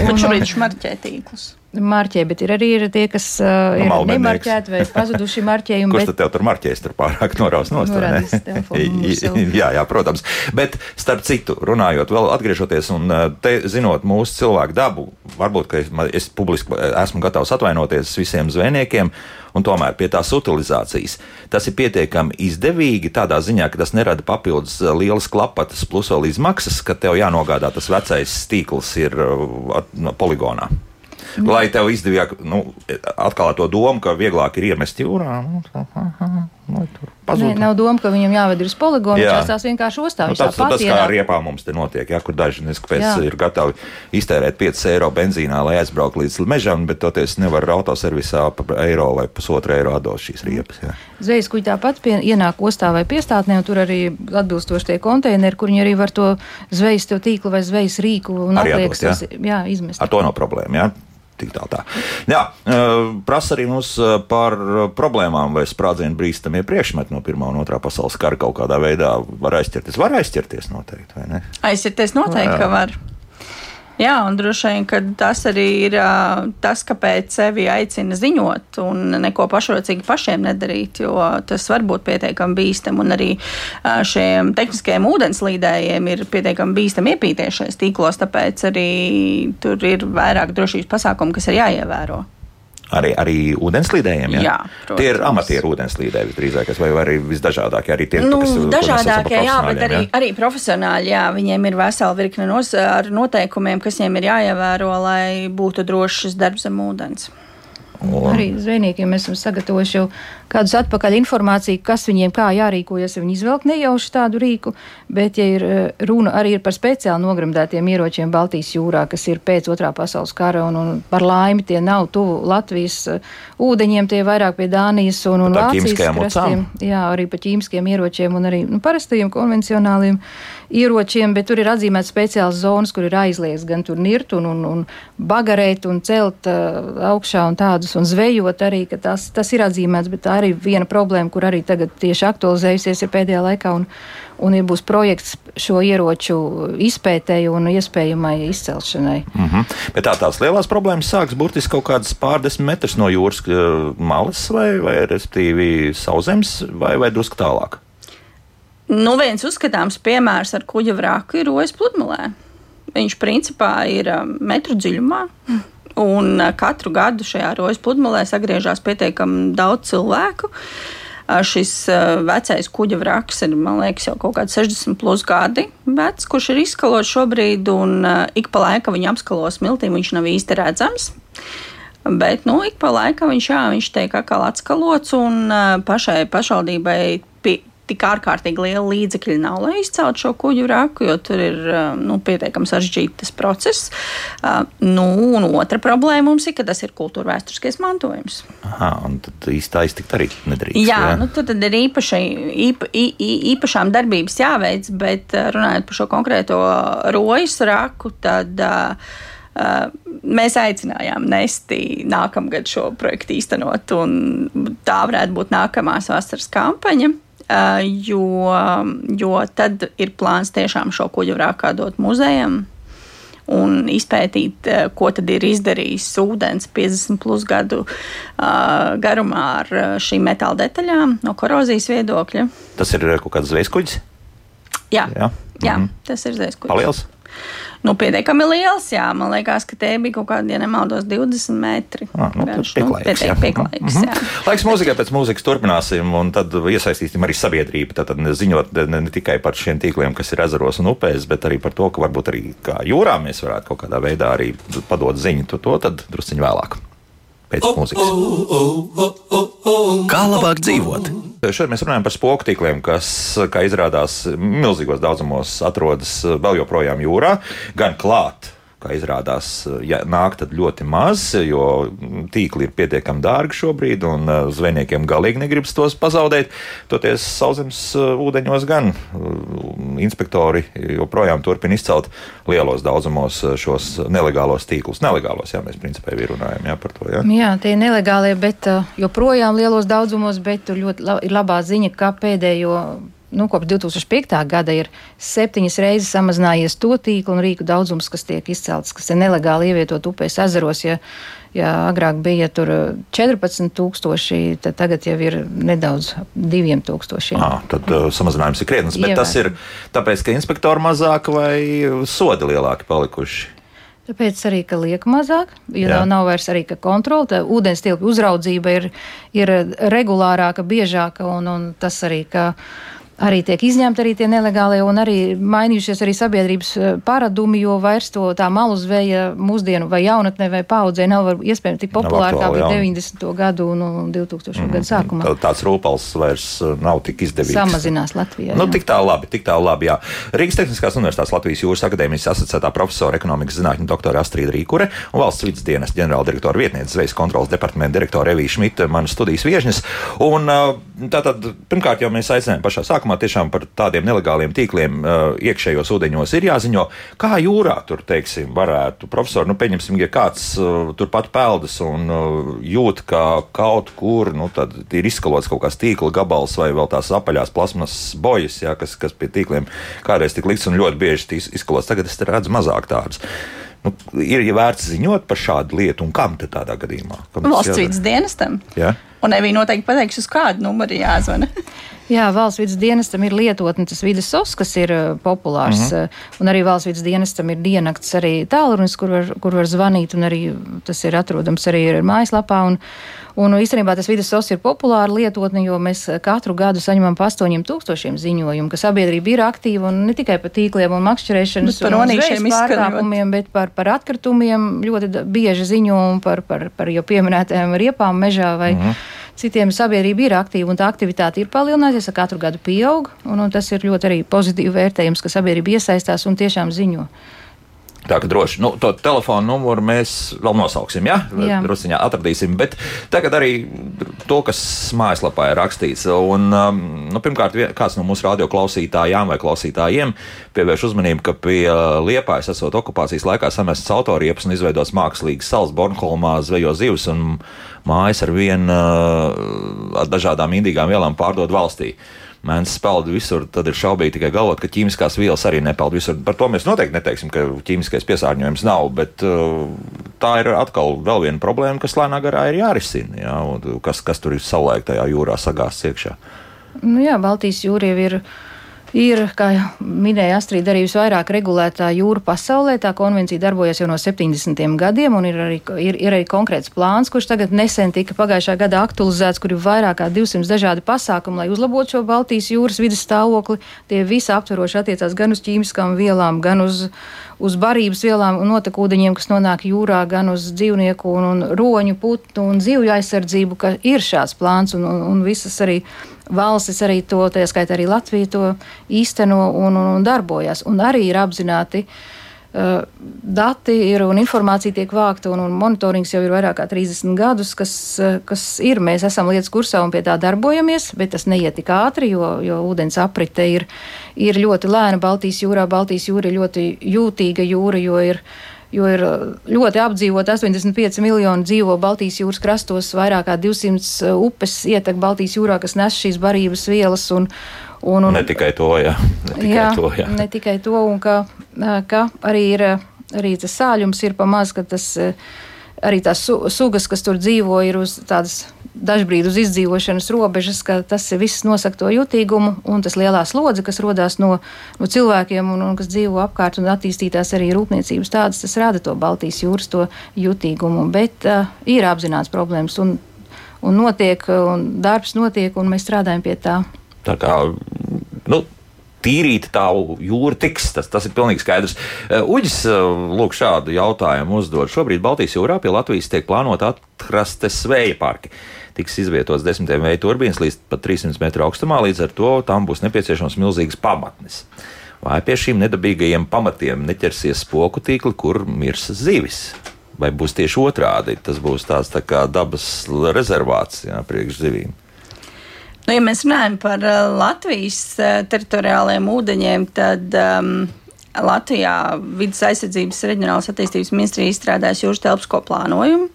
Bet šobrīd šmarķē tīklus. Marķē, bet ir arī ir tie, kas uh, ir nemarķēti vai pazuduši marķējumi. Kurš bet... tad tev tur marķēs, tur pārāk noraus nost? jā, jā, protams. Bet starp citu, runājot, vēl atgriežoties un te zinot mūsu cilvēku dabu, varbūt, ka es, es publiski esmu gatavs atvainoties visiem zvejniekiem, un tomēr pie tās utilizācijas tas ir pietiekami izdevīgi tādā ziņā, ka tas nerada papildus lielas klapatas plus vēl izmaksas, ka tev jānogādā tas vecais tīkls ir poligonā. Mm. Lai tev izdevīgi, nu, atkal to domu, ka vieglāk ir iemest jūrā. Nu, Nē, nav doma, ka viņam jāved uz poligonu, jā. viņš tās vienkārši uzstāv. Nu, tas, tas kā riepā mums te notiek, ja, kur daži neskapēc ir gatavi iztērēt 5 eiro benzīnā, lai aizbrauktu līdz mežam, bet toties nevar autoservisā pa eiro vai pusotru eiro atdot šīs riepas. Jā. Zvejas kuģi tāpat pie, ienāk ostā vai piestātnē, un tur arī atbilstoši tie konteineri, kur viņi arī var to zvejas tīklu vai zvejas rīku un atliekas jā? Jā, izmest. Ar to nav problēma. Jā? Tik tā, tā. Jā, prasa arī mums par problēmām, vai sprādzienu brīstamie priekšmeti no Pirmā un Otrā pasaules kara kaut kādā veidā var aizķerties. Var aizķerties noteikti, vai ne? Aizķerties noteikti, Jā. ka var. Jā, un droši vien tas arī ir tas, kāpēc sevi aicina ziņot un neko pašrocīgi pašiem nedarīt, jo tas var būt pietiekami bīstami. Un arī šiem tehniskajiem ūdenslīdējiem ir pietiekami bīstami iepīties šajos tīklos, tāpēc arī tur ir vairāk drošības pasākumu, kas ir jāievēro. Arī, arī ūdenslīdējiem. Jā, jā protams. tie ir amatieru ūdenslīdēji visdrīzāk, vai arī visdažādākie. Arī tie, nu, kas, dažādākie, jā, bet arī, jā? arī profesionāļi. Jā, viņiem ir vesela virkne nos, ar noteikumiem, kas viņiem ir jāievēro, lai būtu drošs darbs zem ūdens. Un... Arī zvejniekiem mēs esam sagatavojuši jau kādus atpakaļ informāciju, kas viņiem kā jārīkojas, ja viņi izvelk nejauši tādu rīku, bet ja ir eh, runa arī ir par speciāli nogramdētiem ieročiem Baltijas jūrā, kas ir pēc otrā pasaules kara, un, un par laimi tie nav tuvu Latvijas uh, ūdeņiem, tie vairāk pie Dānijas un, un Vācijas krastiem. Jā, arī pa ķīmiskiem ieročiem un arī nu, parastajiem konvencionāliem ieročiem, bet tur ir atzīmēts speciāls zonas, kur ir aizliegts gan tur nirt un, un, un bagarēt un celt uh, augšā un tādus un zvejot arī, ka tas, tas ir atzīmēts, bet tā arī viena problēma, kur arī tagad tieši aktualizējusies ir pēdējā laikā, un, un ir būs projekts šo ieroču izpētēju un iespējamai izcelšanai. Mm -hmm. Bet tā tās lielās problēmas sāks burtiski kaut kādas pārdesmit metrus no jūras malas vai, vai respektīvi sauzemes vai, vai drusku tālāk? Nu, viens uzskatāms piemērs ar kuģa vrāku ir rojas pludmalē. Viņš principā ir um, metru dziļumā. Un uh, katru gadu šajā rojas pludmalē sagriežās pietiekami daudz cilvēku. Uh, šis uh, vecais kuģa vraks ir, man liekas, jau kaut kāds 60 plus gadi vecs, kurš ir izskalots šobrīd, un ik pa laikam viņa apskalo smiltīm, viņš nav īsti redzams. Bet, nu, ik pa laikam viņš, jā, viņš tiek atkal atskalots, un pašai pašvaldībai pie, tik ārkārtīgi liela līdzekļa nav, lai izceltu šo kuģu raku, jo tur ir um, nu, pietiekami sarežģīts tas process. Uh, nu, un otra problēma mums ir, ka tas ir kultūra vēsturiskais mantojums. Aha, un tad īstā iztikt arī nedarīt. Jā, jā? Nu, tad ir īpaši, īpa, ī, īpašām darbības jāveic, bet uh, runājot par šo konkrēto rojas raku, tad. Uh, Uh, mēs aicinājām Nesti nākamgad šo projektu īstenot, un tā varētu būt nākamās vasaras kampaņa. Eh, jo, jo tad ir plāns tiešām šo kuģu vrākā dot muzejam un izpētīt, eh, ko tad ir izdarījis ūdens 50 plus gadu uh, garumā ar šīm metāla detaļām no korozijas viedokļa. Tas ir kaut kāds zvejskuģis? Jā, jā. jā mm -hmm. tas ir zvejskuģis. Paliels? Nu, pietiekami liels. Jā, man liekas, ka te bija kaut kādi, ja nemaldos, 20 metri. Ah, nu, Garš, nu, pietiek, pieklājīgs, mm -hmm. Laiks mūzikai pēc mūzikas turpināsim, un tad iesaistīsim arī sabiedrību. Tad ziņot ne, ne tikai par šiem tīkliem, kas ir ezeros un upēs, bet arī par to, ka varbūt arī kā jūrā mēs varētu kaut kādā veidā arī padot ziņu to, to tad drusciņ vēlāk. Pēc mūzikas. Kā labāk dzīvot? Šeit mēs runājam par spoku tīkliem, kas, kā izrādās, milzīgos daudzumos atrodas vēl joprojām jūrā, gan klāt kā izrādās, ja nāk tad ļoti maz, jo tīkli ir pietiekami dārgi šobrīd, un uh, zvejniekiem galīgi negribas tos pazaudēt. Toties sauszemes uh, ūdeņos gan uh, inspektori joprojām turpina izcelt lielos daudzumos šos nelegālos tīklus. Nelegālos, jā, mēs principā jau runājam jā, par to. Jā, jā tie ir nelegālie, bet joprojām lielos daudzumos, bet ļoti la ir labā ziņa, ka pēdējo nu, kopš 2005. gada ir septiņas reizes samazinājies to tīklu un rīku daudzums, kas tiek izcelts, kas ir nelegāli ievietot upēs, ezeros. Ja, ja agrāk bija tur 14,000, tad tagad jau ir nedaudz 2,000. À, tad uh, samazinājums ir krietnes, bet Ievērsim. tas ir tāpēc, ka inspektori mazāk vai sodi lielāki palikuši. Tāpēc arī, ka liek mazāk, jo Jā. nav vairs arī kontrole, tā ūdens tilpju uzraudzība ir, ir regulārāka, biežāka, un, un tas arī, ka arī tiek izņemti arī tie nelegālie un arī mainījušies arī sabiedrības eh, paradumi, jo vairs to tā malu zveja mūsdienu vai jaunatnē vai paudzē nav iespējams tik populāra kā bija 90. gadu un, un 2000. Mm, gadu sākumā. Tāds rūpals vairs eh, nav tik izdevīgs. Samazinās Latvijā. Nu, tik tā labi, tik tā labi, jā. Rīgas Tehniskās Universitātes Latvijas Jūras akadēmijas asociētā profesora ekonomikas zinātņu doktora Astrīda Rīkure un valsts vidas dienas ģenerāldirektora vietniece zvejas kontrolas departamenta direktora Evija Šmita, manas studijas viešņas. Un eh, tātad, pirmkārt, jau mēs aicinājām pašā sākumā tiešām par tādiem nelegāliem tīkliem iekšējos ūdeņos ir jāziņo. Kā jūrā tur, teiksim, varētu, profesori, nu, pieņemsim, ja kāds turpat peldas un jūt, ka kaut kur, nu, tad ir izskalots kaut kāds tīkla gabals vai vēl tās apaļās plasmas bojas, jā, kas, kas pie tīkliem kādreiz tik likts un ļoti bieži izskalots. Tagad es redzu mazāk tādus. Nu, ir ja vērts ziņot par šādu lietu, un kam tad tādā gadījumā? Valsts vidas dienestam. Ja? Un Evī noteikti pateiks, uz kādu numuru jāzvana. Jā, valsts vidas dienestam ir lietotne, tas vidas sos, kas ir uh, populārs. Mm -hmm. Un arī valsts vidas dienestam ir diennakts arī tālrunis, kur var, kur var zvanīt, un arī tas ir atrodams arī mājaslapā. Un, un īstenībā tas vidas sos ir populāra lietotne, jo mēs katru gadu saņemam pa 8000 ziņojumu, ka sabiedrība ir aktīva un ne tikai par tīkliem un makšķerēšanas un pārkāpumiem, bet par, par atkritumiem ļoti bieži ziņo par, par, par jau pieminētajām riepām mežā vai. Mm -hmm citiem sabiedrība ir aktīva un tā aktivitāte ir palielinājusies, ar katru gadu pieaug. Un, un tas ir ļoti arī pozitīvi vērtējums, ka sabiedrība iesaistās un tiešām ziņo. Tā kā droši nu, to telefonu numuru mēs vēl nosauksim, ja? Rusiņā atradīsim. Bet tagad arī to, kas mājaslapā ir rakstīts. Un, um, nu, pirmkārt, kāds no mūsu radioklausītājām vai klausītājiem pievērš uzmanību, ka pie Liepājas esot okupācijas laikā samests autoriepas un izveidots mākslīgs salas Bornholmā zvejo zivs un mājas ar vien uh, ar dažādām indīgām vielām pārdod valstī. Uh, mēnesis peld visur, tad ir šaubīgi tikai galvot, ka ķīmiskās vielas arī nepeld visur. Par to mēs noteikti neteiksim, ka ķīmiskais piesārņojums nav, bet uh, tā ir atkal vēl viena problēma, kas lēnā garā ir jārisina. Jā, kas, kas tur ir savulaik tajā jūrā sagāzts iekšā? Nu jā, Baltijas jūra jau ir ir, kā minēja Astrid, arī visvairāk regulētā jūra pasaulē. Tā konvencija darbojas jau no 70. gadiem, un ir arī, ir, ir arī konkrēts plāns, kurš tagad nesen tika pagājušā gada aktualizēts, kur ir vairāk kā 200 dažādi pasākumi, lai uzlabotu šo Baltijas jūras vidas stāvokli. Tie visi aptveroši attiecās gan uz ķīmiskām vielām, gan uz, uz barības vielām un notekūdeņiem, kas nonāk jūrā, gan uz dzīvnieku un, un roņu, putnu un zivju aizsardzību, ka ir šāds plāns un, un, un visas arī valstis arī to, tā skaitā arī Latvija to īsteno un, un, un darbojas. Un arī ir apzināti. Uh, dati ir un informācija tiek vākta, un, un monitorings jau ir vairāk kā 30 gadus, kas, kas ir. Mēs esam lietas kursā un pie tā darbojamies, bet tas neiet tik ātri, jo, jo ūdens aprite ir, ir ļoti lēna Baltijas jūrā. Baltijas jūra ir ļoti jūtīga jūra, jo ir jo ir ļoti apdzīvot 85 miljoni dzīvo Baltijas jūras krastos, vairāk kā 200 uh, upes ietek Baltijas jūrā, kas nes šīs barības vielas. Un, un, un, ne tikai to, jā. Ne tikai jā, to, jā. Ne tikai to, un ka, ka arī ir arī tas sāļums ir pamaz, ka tas arī tās sugas, kas tur dzīvo, ir uz tādas dažbrīd uz izdzīvošanas robežas, ka tas viss nosaka to jutīgumu un tas lielā slodze, kas rodās no, no cilvēkiem un, un kas dzīvo apkārt un attīstītās arī rūpniecības tādas, tas rada to Baltijas jūras to jutīgumu. Bet uh, ir apzināts problēmas un, un notiek, un darbs notiek, un mēs strādājam pie tā. Tā kā, nu, tīrīta tā jūra tiks. Tas, tas ir pilnīgi skaidrs. Uģis lūk šādu jautājumu uzdod. Šobrīd Baltijas jūrā pie Latvijas tiek plānota atrastes vēja parki tiks izvietots desmitiem vēja turbīnas līdz pat 300 metru augstumā, līdz ar to tam būs nepieciešams milzīgs pamatnis. Vai pie šīm nedabīgajiem pamatiem neķersies spoku tīkli, kur mirs zivis? Vai būs tieši otrādi? Tas būs tāds tā kā dabas rezervāts jā, priekš zivīm. Nu, ja mēs runājam par uh, Latvijas uh, teritoriālajiem ūdeņiem, tad um, Latvijā vidas aizsardzības reģionālās attīstības ministrija izstrādājas jūras telpisko plānojumu.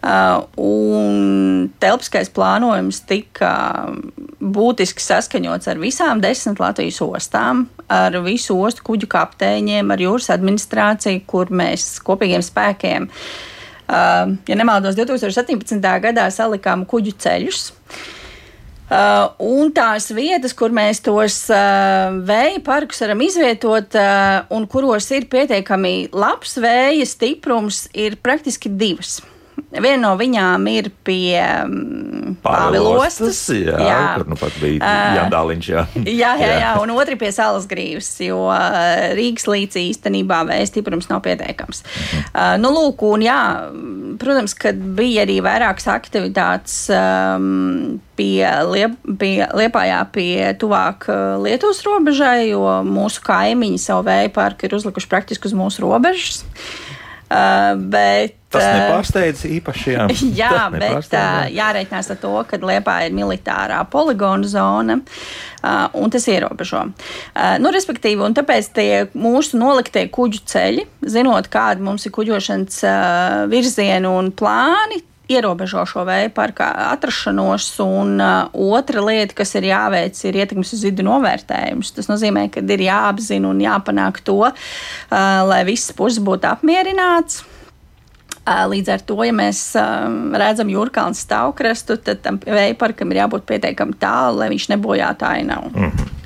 Uh, un telpiskais plānojums tika būtiski saskaņots ar visām desmit Latvijas ostām, ar visu ostu kuģu kapteiņiem, ar jūras administrāciju, kur mēs kopīgiem spēkiem, uh, ja nemaldos, 2017. gadā salikām kuģu ceļus. Uh, un tās vietas, kur mēs tos uh, vēja parkus varam izvietot uh, un kuros ir pietiekami labs vēja stiprums, ir praktiski divas. Viena no viņām ir pie um, Pāvilostas. Jā, jā, kur nu pat bija uh, Jandāliņš. Jā. jā, jā, jā, un otra pie Salas grīvas, jo uh, Rīgas līcī īstenībā vēja stiprums nav pietiekams. Uh, nu, lūk, un jā, protams, kad bija arī vairākas aktivitātes um, pie, liep, pie Liepājā, pie tuvāk Lietuvas robežai, jo mūsu kaimiņi savu vēja parku ir uzlikuši praktiski uz mūsu robežas. Uh, bet, Tas nepārsteidz īpaši. Jā, jā bet uh, jāreikinās ar to, ka Liepā ir militārā poligona zona, uh, un tas ierobežo. Uh, nu, respektīvi, un tāpēc tie mūsu noliktie kuģu ceļi, zinot, kāda mums ir kuģošanas uh, virzieni un plāni, ierobežo šo vēja parka atrašanos. Un uh, otra lieta, kas ir jāveic, ir ietekmes uz vidu novērtējums. Tas nozīmē, ka ir jāapzina un jāpanāk to, uh, lai visas puses būtu apmierināts. Līdz ar to, ja mēs redzam jūrkānu stāvkrastu, tad tam vēja parkam ir jābūt pietiekami tālu, lai viņš nebojātu ainavu. Mm -hmm.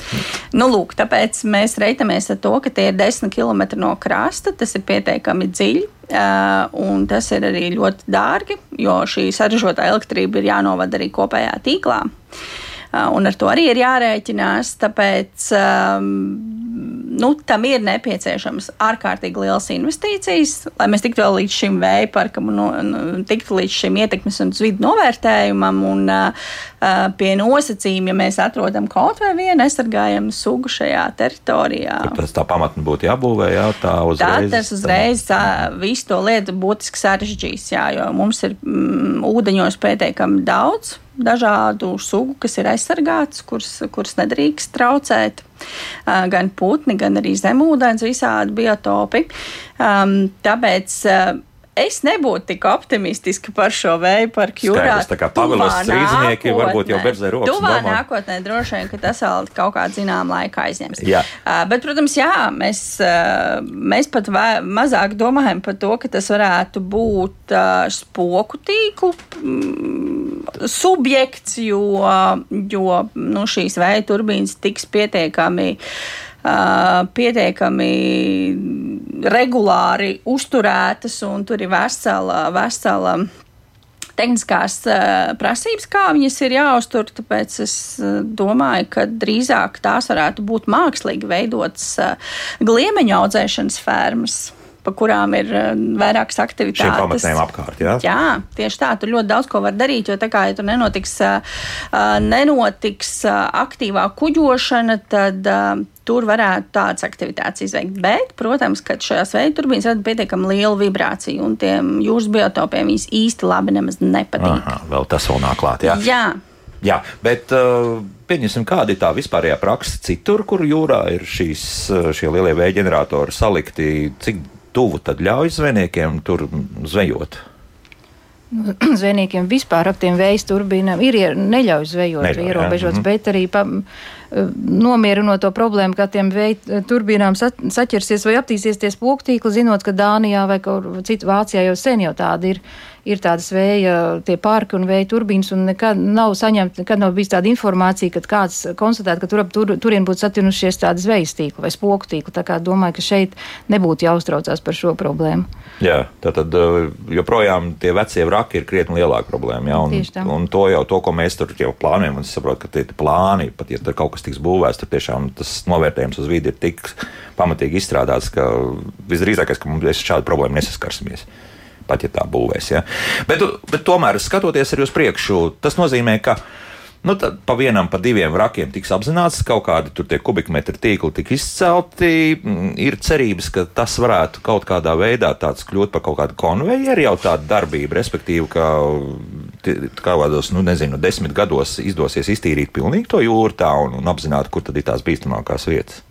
Nu, lūk, tāpēc mēs reitamies ar to, ka tie ir 10 km no krasta, tas ir pietiekami dziļi. Un tas ir arī ļoti dārgi, jo šī saražotā elektrība ir jānovada arī kopējā tīklā. Uh, un ar to arī ir jārēķinās. Tāpēc um, nu, tam ir nepieciešams ārkārtīgi liels investīcijas, lai mēs tiktu līdz šim vēja parkam un, un tiktu līdz šim ietekmes un vidu novērtējumam. Un, uh, pie nosacījuma, ja mēs atrodam kaut vai vienu aizsargājamu sugu šajā teritorijā. Tad tas tā pamatni būtu jābūvē, jā, tā uzreiz. Tā tas uzreiz tā, visu to lietu būtiski sarežģīs, jā, jo mums ir mm, ūdeņos pietiekami daudz dažādu sugu, kas ir aizsargātas, kuras, kuras nedrīkst traucēt. Gan putni, gan arī zemūdens, visādi biotopi. Tāpēc es nebūtu tik optimistiska par šo vēju parku jūrā. Tas tā kā pavilos strīdznieki varbūt jau berzē rokas. Tuvā nākotnē droši vien, ka tas vēl kaut kādu zinām laiku aizņems. Jā. Uh, bet, protams, jā, mēs, uh, mēs pat vē, mazāk domājam par to, ka tas varētu būt uh, spoku tīklu mm, subjekts, jo, jo nu, šīs vēja turbīnas tiks pietiekami pietiekami regulāri uzturētas, un tur ir vesela, vesela tehniskās uh, prasības, kā viņas ir jāuztur. Tāpēc es uh, domāju, ka drīzāk tās varētu būt mākslīgi veidotas uh, gliemeņu audzēšanas fermas pa kurām ir uh, vairākas aktivitātes. Šiem pamatnēm apkārt, jā? Jā, tieši tā, tur ļoti daudz ko var darīt, jo tā kā ja tur nenotiks, uh, nenotiks uh, aktīvā kuģošana, tad tur varētu tādas aktivitātes izveikt. Bet, protams, ka šajās veidu turbīnas rada pietiekami lielu vibrāciju, un tiem jūras biotopiem viņas īsti labi nemaz nepatīk. Aha, vēl tas vēl nāk klāt, jā. jā. Jā, bet uh, pieņemsim, kāda ir tā vispārējā praksa citur, kur jūrā ir šīs, šie lielie vēja ģeneratori salikti, cik tuvu tad ļauj zvejniekiem tur zvejot? Nu, zvejniekiem vispār ap tiem vējas turbīnām ir neļauj zvejot, neļauj, ierobežots, mm -hmm. bet arī pa, nomierinot to problēmu, ka tiem vēja turbīnām sa, saķersies vai aptīsies tie spoktīkli, zinot, ka Dānijā vai citur Vācijā jau sen jau tādi ir ir tādas vēja, tie parki un vēja turbīnas, un nekad nav saņemta, nekad nav bijis tāda informācija, ka kāds konstatētu, ka tur ap tur, turien būtu satinušies tādas vējas tīkli vai spoku tīkli. Tā kā domāju, ka šeit nebūtu jāuztraucās par šo problēmu. Jā, tātad uh, joprojām tie vecie vraki ir krietni lielāka problēma. Jā, un, un to jau, to, ko mēs tur jau plānojam, un es saprotu, ka tie plāni, pat ja tur kaut kas tiks būvēts, tur tiešām tas novērtējums uz vidi ir tik pamatīgi izstrādāts, ka visdrīzākais, ka mums šādu problēmu nesaskarsimies pat ja tā būvēs. Ja? Bet, bet tomēr, skatoties arī uz priekšu, tas nozīmē, ka nu, pa vienam, pa diviem vrakiem tiks apzināts, kaut kādi kubikmetri tīkli tik izcelti. Ir cerības, ka tas varētu kaut kādā veidā kļūt par kaut kādu konvejeru, jau tādu darbību, respektīvi, ka kādos, nu, nezinu, desmit gados izdosies iztīrīt pilnīgi to jūru tā un, un apzināt, kur tad ir tās bīstamākās vietas.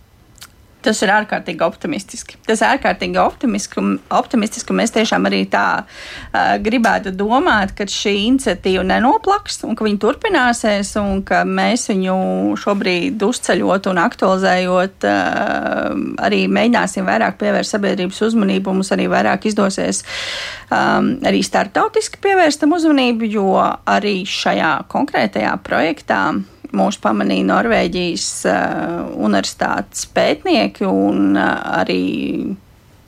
Tas ir ārkārtīgi optimistiski. Tas ir ārkārtīgi optimistiski, optimistiski un mēs tiešām arī tā uh, gribētu domāt, ka šī iniciatīva nenoplaks un ka viņa turpināsies un ka mēs viņu šobrīd uzceļot un aktualizējot, uh, arī mēģināsim vairāk pievērst sabiedrības uzmanību. Mums arī vairāk izdosies um, arī startautiski pievērst tam uzmanību, jo arī šajā konkrētajā projektā mūs pamanīja Norvēģijas uh, universitātes pētnieki un uh, arī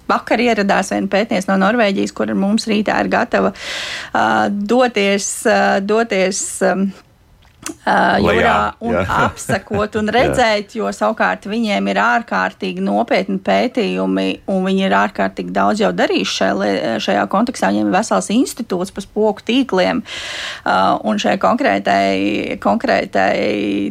Vakar ieradās viena pētniece no Norvēģijas, kur mums rītā ir gatava uh, doties, uh, doties um, jūrā un jā. apsekot un redzēt, jo savukārt viņiem ir ārkārtīgi nopietni pētījumi un viņi ir ārkārtīgi daudz jau darījuši šajā, šajā kontekstā. Viņiem ir vesels institūts par spoku tīkliem un šai konkrētai, konkrētai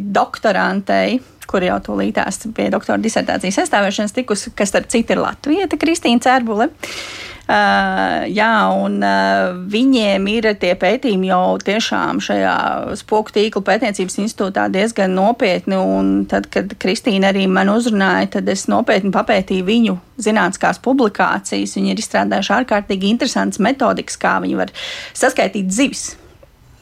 doktorantei kur jau tūlītās pie doktora disertācijas aizstāvēšanas tikusi, kas starp citu ir Latvija, Kristīna Cērbule. Uh, jā, un uh, viņiem ir tie pētījumi jau tiešām šajā spoku tīkla pētniecības institūtā diezgan nopietni. Tad, kad Kristīna arī man uzrunāja, tad es nopietni papētīju viņu zinātniskās publikācijas. Viņi ir izstrādājuši ārkārtīgi interesantas metodikas, kā viņi var saskaitīt zivis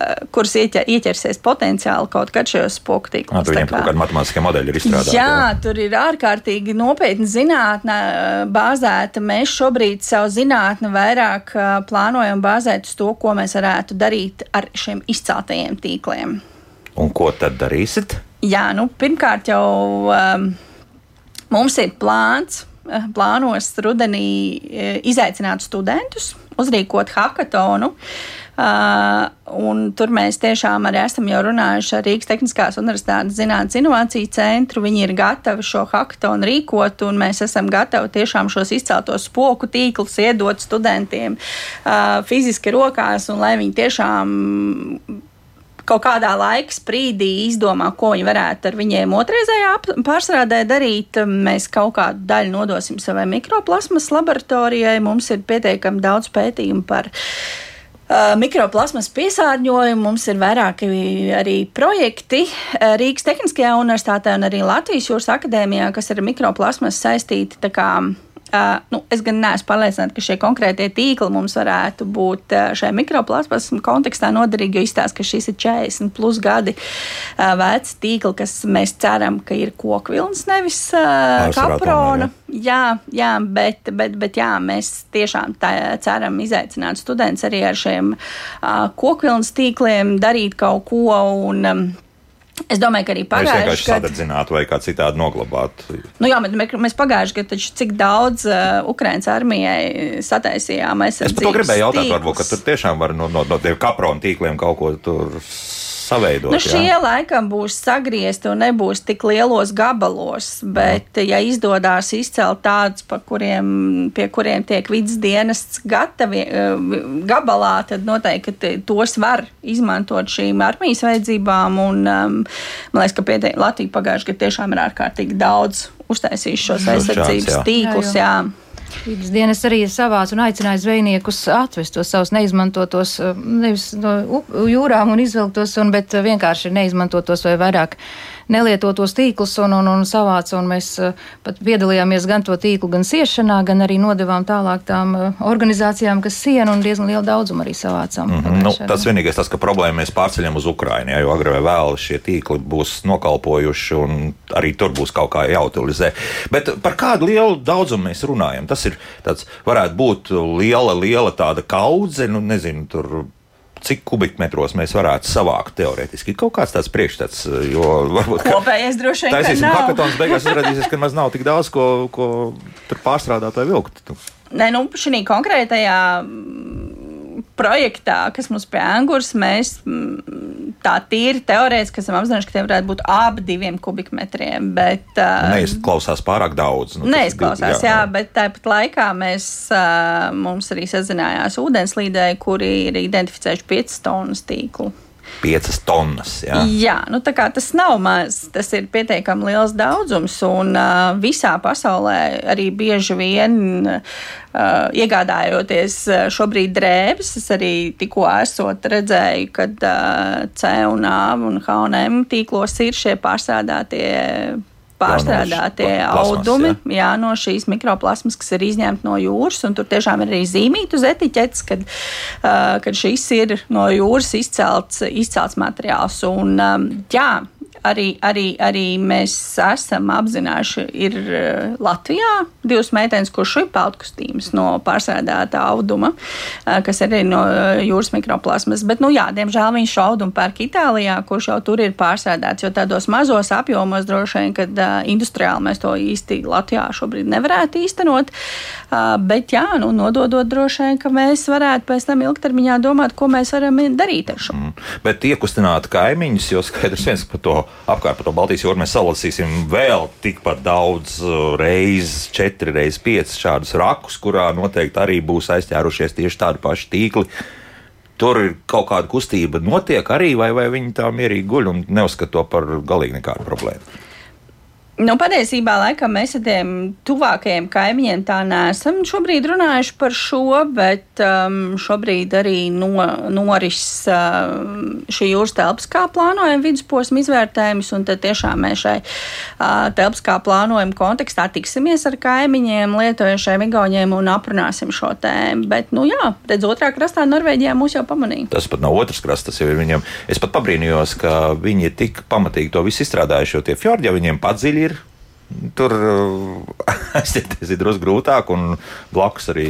Eh, kuras ieķersies potenciāli kaut kad šajos spoku tīklos. Tur viņiem kaut kāda matemātiskā modeļa ir izstrādāta. Jā, jā, tur ir ārkārtīgi nopietna zinātne eh, bāzēta. Mēs šobrīd savu zinātni vairāk eh, plānojam bāzēt uz to, ko mēs varētu darīt ar šiem izceltajiem tīkliem. Un ko tad darīsit? Jā, nu, pirmkārt jau um, mums ir plāns, plānos rudenī izaicināt studentus, uzrīkot hackathonu. Uh, Uh, tur mēs tiešām arī esam jau runājuši ar Rīgas Tehniskās Universitātes Zinātnes Innovāciju centru. Viņi ir gatavi šo hackathonu rīkot, un mēs esam gatavi tiešām šos izceltos spoku tīklus iedot studentiem uh, fiziski rokās, un lai viņi tiešām kaut kādā laika sprīdī izdomā, ko viņi varētu ar viņiem otrreizējā pārstrādē darīt. Mēs kaut kādu daļu nodosim savai mikroplasmas laboratorijai. Mums ir pietiekami daudz pētījumu par Uh, mikroplasmas piesārņojumu. Mums ir vairāki arī projekti uh, Rīgas Tehniskajā universitātē un arī Latvijas Jūras akadēmijā, kas ir mikroplasmas saistīti. Uh, nu, es gan neesmu pārliecināta, ka šie konkrētie tīkli mums varētu būt uh, šajā mikroplasmas kontekstā noderīgi, jo izstāsta, ka šis ir 40 plus gadi uh, vecs tīkli, kas mēs ceram, ka ir kokvilns, nevis uh, kaprona. Jā, jā bet, bet, bet jā, mēs tiešām tā, ceram izaicināt studentus arī ar šiem uh, kokvilnas tīkliem, darīt kaut ko. Un, um, Es domāju, ka arī pagājušajā gadā. Vai sadedzināt vai kā citādi noglabāt? Nu jā, bet mēs pagājušajā gadā taču cik daudz uh, Ukraiņas armijai sataisījām. Es par to gribēju jautāt, varbūt, ka tur tiešām var no, no, no tiem kapronu tīkliem kaut ko tur saveidot. Nu, šie jā? laikam būs sagriezti un nebūs tik lielos gabalos, bet, mm. ja izdodas izcelt tādus, kuriem, pie kuriem tiek vidas dienests gatavi eh, gabalā, tad noteikti tos var izmantot šīm armijas vajadzībām. Un, um, man liekas, ka pie Latvijas pagājušajā gadā tiešām ir ārkārtīgi daudz uztaisījuši šos aizsardzības tīklus. Jā, jā. Vides dienas arī ir savāds un aicināja zvejniekus atvest tos savus neizmantotos, eh, nevis no jūrām un izvilktos, un, bet vienkārši neizmantotos vai vairāk nelietotos tīklus un, un, un savāca, un mēs uh, pat piedalījāmies gan to tīklu, gan siešanā, gan arī nodevām tālāk tām uh, organizācijām, kas sienu un diezgan lielu daudzumu arī savācām. Mm -hmm. nu, tas vienīgais tas, ka problēma mēs pārceļam uz Ukrainu, ja, jo agrāk vai vēl šie tīkli būs nokalpojuši un arī tur būs kaut kā jāutilizē. Bet par kādu lielu daudzumu mēs runājam? Tas ir tāds, varētu būt liela, liela tāda kaudze, nu nezinu, tur cik kubikmetros mēs varētu savākt teorētiski. Kaut kāds tāds priekšstats, jo varbūt kopējais droši vien. Taisīsim hackathons, beigās izrādīsies, ka maz nav tik daudz, ko, ko tur pārstrādāt vai vilkt. Nē, nu, šī konkrētajā projektā, kas mums pie Angūras, mēs mm, tā tīri teorētiski esam apzinājuši, ka tie varētu būt ap diviem kubikmetriem. Bet, uh, neizklausās pārāk daudz. Nu, neizklausās, jā, jā, bet tāpat laikā mēs, uh, mums arī sazinājās ūdenslīdēji, kuri ir identificējuši 5 tonnas tīklu. 5 tonnas. Jā, jā nu, tas nav maz. Tas ir pietiekami liels daudzums. Un uh, visā pasaulē arī bieži vien uh, iegādājoties šobrīd drēbes, es arī tikko esot redzēju, ka uh, C un A un H&M tīklos ir šie pārsādātie pārstrādātie audumi jā. Jā, no šīs mikroplasmas, kas ir izņemti no jūras. Tur tiešām ir arī zīmīta uz etiķetes, kad, uh, kad šis ir no jūras izcelts, izcelts materiāls. Un, um, jā, arī, arī, arī mēs esam apzinājuši, ir eh, Latvijā divas meitenes, kurš ir peltkustības no pārsēdētā auduma, eh, kas arī no eh, jūras mikroplasmas. Bet, nu jā, diemžēl viņš šo audumu pērk Itālijā, kurš jau tur ir pārsēdēts, jo tādos mazos apjomos droši vien, kad industriāli mēs to īsti Latvijā šobrīd nevarētu īstenot. Bet jā, nu, nododot droši vien, ka mēs varētu pēc tam ilgtermiņā domāt, ko mēs varam darīt ar šo. Mm. Bet iekustināt kaimiņus, jo skaidrs viens par to apkārt par to Baltijas jūru mēs salasīsim vēl tikpat daudz uh, reizes, četri reizes pieci šādus rakus, kurā noteikti arī būs aizķērušies tieši tādi paši tīkli. Tur ir kaut kāda kustība, notiek arī, vai, vai viņi tā mierīgi guļ un neuzskata to par galīgi nekādu problēmu. Nu, patiesībā, laikam, mēs ar tiem tuvākajiem kaimiņiem tā neesam šobrīd runājuši par šo, bet um, šobrīd arī no, noris uh, šī jūras telpas, kā plānojam vidusposmu izvērtējumus, un tad tiešām mēs šai uh, telpas, kā plānojam kontekstā tiksimies ar kaimiņiem, lietojušiem igauniem un aprunāsim šo tēmu. Bet, nu jā, redz, otrā krastā Norvēģijā mūs jau pamanīja. Tas pat nav otrs krasts, tas jau ir viņam. Es pat pabrīnījos, ka viņi tik pamatīgi to visu izstrādājuši, jo tie fjordi jau viņiem padziļi Tur aizķerties ir drusku grūtāk, un blakus arī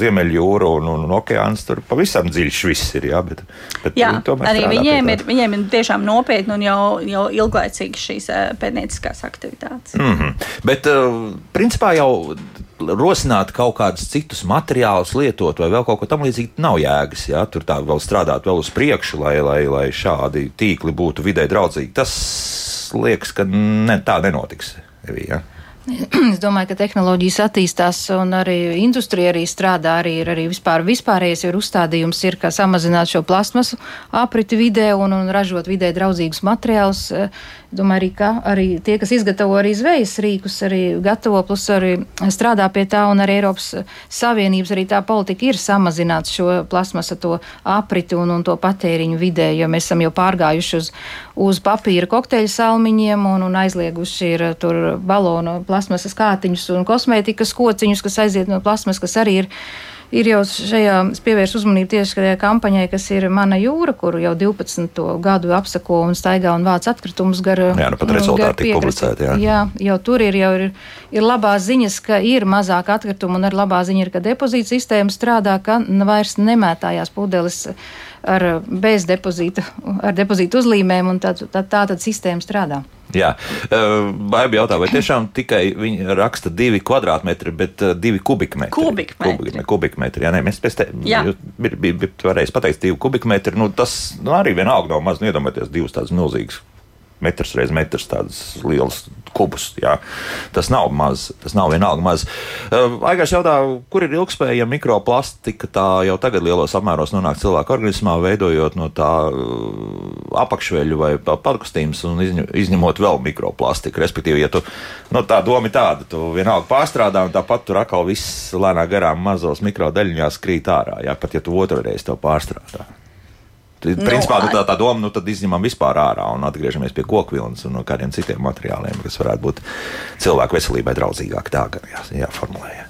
Ziemeļjūra un, un, un okeāns. Tur pavisam dziļš viss ir. Jā, bet, bet jā arī viņiem ir, viņiem ir tiešām nopietni un jau, jau ilglaicīgi šīs eh, pētnieciskās aktivitātes. Mm -hmm. Bet, uh, principā, jau rosināt kaut kādus citus materiālus, lietot vai vēl kaut ko tamlīdzīgu, nav jēgas. Jā? Tur tā vēl strādāt vēl uz priekšu, lai, lai, lai šādi tīkli būtu vidē draudzīgi. Tas liekas, ka ne, tā nenotiks. Evija. Es domāju, ka tehnoloģijas attīstās un arī industrija arī strādā. Arī ir arī vispār, vispārējais ir uzstādījums, ir, kā samazināt šo plasmasu apriti vidē un, un ražot vidē draudzīgus materiālus. Domāju, arī, ka arī tie, kas izgatavo arī zvejas rīkus, arī gatavo, plus arī strādā pie tā, un arī Eiropas Savienības arī tā politika ir samazināt šo plasmasa to apriti un, un to patēriņu vidē, jo mēs esam jau pārgājuši uz, uz papīra kokteļu salmiņiem un, un aizlieguši ir tur balonu plasmasu plasmasas kātiņus un kosmētikas kociņus, kas aiziet no plasmas, kas arī ir ir jau šajā pievērst uzmanību tieši šajā kampaņai, kas ir Mana jūra, kuru jau 12. gadu apsako un staigā un vāc atkritumus gar. Jā, nu pat rezultāti tika publicēti. Jā. jā, jau tur ir jau ir, ir labās ziņas, ka ir mazāk atkritumu un ar labā ziņa ir, ka depozīta sistēma strādā, ka vairs nemētājās pudeles ar bez depozīta, ar depozītu uzlīmēm un tā, tā, tā tad sistēma strādā. Jā, Baiba jautā, vai tiešām tikai viņi raksta divi kvadrātmetri, bet divi kubikmetri? Kubikmetri. Kubikmetri, kubikmetri jā, nē, mēs pēc tam varēsim pateikt divi kubikmetri. Nu, tas nu, arī vienalga nav maz, nu, iedomājieties divus tādus milzīgus metrs reiz metrs, tādas lielas kubus. Jā. Tas nav maz, tas nav vienalga maz. Uh, Aigars jautā, kur ir ilgspējama mikroplastika, tā jau tagad lielos apmēros nonāk cilvēku organismā, veidojot no tā uh, apakšveļu vai padkustījumus un izņemot vēl mikroplastiku. Respektīvi, ja tu, nu, tā doma ir tāda, tu vienalga pārstrādā un tāpat tur atkal viss lēnā garām mazos mikrodaļiņās krīt ārā, jā, pat ja tu otru reizi to pārstrādā. Tad, nu, principā, nu, tā, tā doma, nu, tad izņemam vispār ārā un atgriežamies pie kokvilnas un no kādiem citiem materiāliem, kas varētu būt cilvēku veselībai draudzīgāki. Tā gan jā, jāformulē. Jā.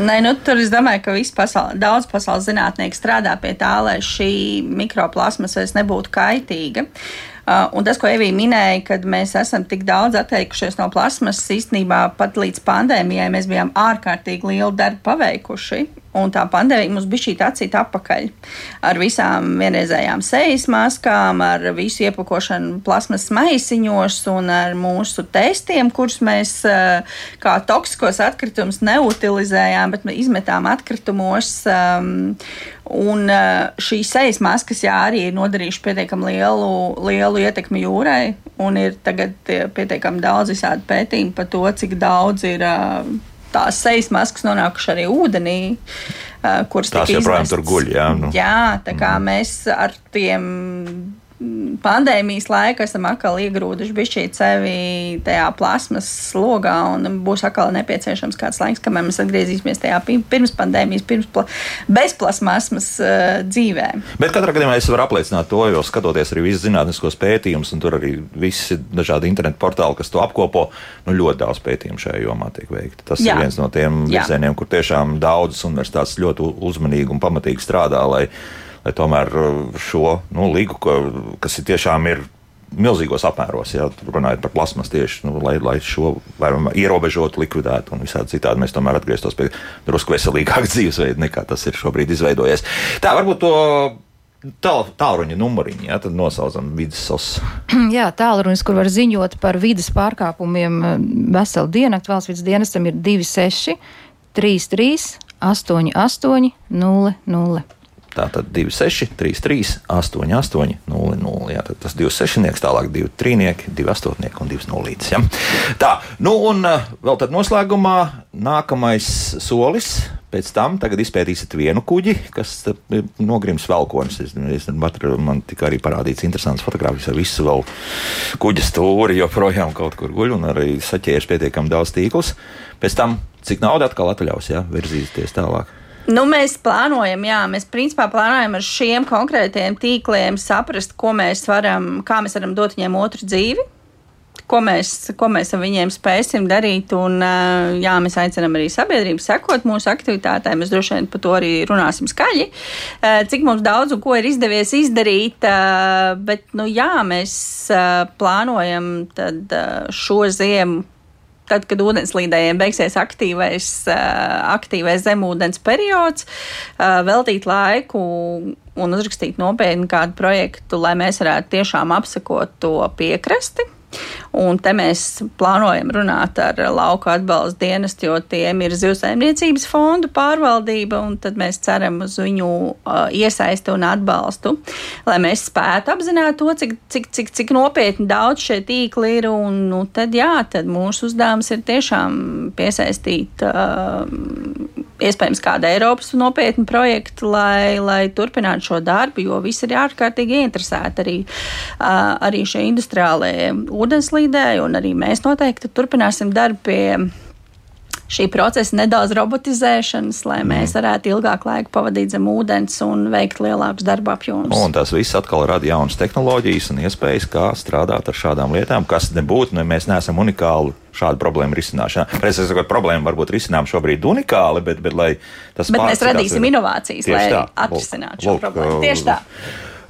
Nē, nu, tur es domāju, ka pasauli, daudz pasaules zinātnieki strādā pie tā, lai šī mikroplasmas vairs nebūtu kaitīga. Uh, un tas, ko Evija minēja, kad mēs esam tik daudz atteikušies no plasmas, īstenībā pat līdz pandēmijai mēs bijām ārkārtīgi lielu darbu paveikuši. Un tā pandēmija mums bija šī acīta atpakaļ ar visām vienreizējām sejas maskām, ar visu iepakošanu plasmas maisiņos un ar mūsu testiem, kurus mēs eh, kā toksiskos atkritumus neutilizējām, bet izmetām atkritumos. Um, un eh, šīs sejas maskas, jā, arī ir nodarījuši pietiekami lielu, lielu ietekmi jūrai, un ir tagad pietiekami daudz visādi pētījumi par to, cik daudz ir. Tās sejas maskas nonākušas arī ūdenī, kuras tās joprojām tur guļ. Jā, nu. jā tā kā mm. mēs ar tiem pandēmijas laika esam atkal iegrūduši bišķīt sevi tajā plasmas slogā un būs atkal nepieciešams kāds laiks, kamēr mēs atgriezīsimies tajā pirms pandēmijas, pirms pla bez plasmasmas uh, dzīvē. Bet katrā gadījumā es varu apliecināt to, jo skatoties arī visus zinātniskos pētījumus, un tur arī visi dažādi internetu portāli, kas to apkopo, nu ļoti daudz pētījumu šajā jomā tiek veikti. Tas Jā. ir viens no tiem virzieniem, kur tiešām daudzas universitātes ļoti uzmanīgi un pamatīgi strādā, lai lai tomēr uh, šo nu, līgu, kas ir tiešām ir milzīgos apmēros, ja runājot par plasmas tieši, nu, lai, lai šo vairāk ierobežotu, likvidētu un visādi citādi mēs tomēr atgrieztos pie drusku veselīgāka dzīvesveida nekā tas ir šobrīd izveidojies. Tā varbūt to. Tālruņa numuriņi, ja tad nosaucam vidas sos. Jā, tālrunis, kur var ziņot par vidas pārkāpumiem uh, veselu diennakti valsts vidas dienestam ir 26 33 88 00. Tātad 26, 33, 88, 00. Jā, tas 26 nieks, tālāk 2 trīnieki, 2 astošnieki un 2 nulītes. Ja? Tā, nu un vēl tad noslēgumā nākamais solis. Pēc tam izpētīsiet vienu kuģi, kas nogrims velkonis. Es, es, man tika arī parādīts interesants fotogrāfijas ar visu vēl kuģa stūri, joprojām kaut kur guļ un arī saķēris pietiekami daudz tīklus. Pēc tam, cik nauda atkal atļaus, ja, virzīties tālāk. Nu, mēs plānojam, jā, mēs principā plānojam ar šiem konkrētiem tīkliem saprast, ko mēs varam, kā mēs varam dot viņiem otru dzīvi. Ko mēs, ko mēs ar viņiem spēsim darīt. Un, jā, mēs aicinām arī sabiedrību sekot mūsu aktivitātēm. Mēs droši vien par to arī runāsim skaļi. Cik mums daudz un ko ir izdevies izdarīt. Bet, nu, jā, mēs plānojam šo ziemu tad, kad ūdenslīdējiem beigsies aktīvais, aktīvais zemūdens periods, veltīt laiku un uzrakstīt nopietnu kādu projektu, lai mēs varētu tiešām apsekot to piekrasti Un te mēs plānojam runāt ar lauka atbalsta dienestu, jo tiem ir zivsaimniecības fondu pārvaldība, un tad mēs ceram uz viņu uh, iesaisti un atbalstu, lai mēs spētu apzināt to, cik, cik, cik, cik nopietni daudz šie tīkli ir. Un, nu, tad, jā, tad mūsu uzdevums ir tiešām piesaistīt uh, iespējams kādu Eiropas nopietnu projektu, lai, lai turpinātu šo darbu, jo visi ir ārkārtīgi ieinteresēti arī, arī šie industriālie ūdenslīdēji, un arī mēs noteikti turpināsim darbu pie šī procesa nedaudz robotizēšanas, lai mm. mēs varētu ilgāk laiku pavadīt zem ūdens un veikt lielākus darba apjomus. Un tas viss atkal rada jaunas tehnoloģijas un iespējas, kā strādāt ar šādām lietām, kas nebūtu, ne mēs neesam unikāli šādu problēmu risināšanā. Es saprotu, ka problēma varbūt risinām šobrīd unikāli, bet, bet lai tas bet mēs radīsim ir... inovācijas, lai atrisinātu šo lūk, problēmu. Tieši tā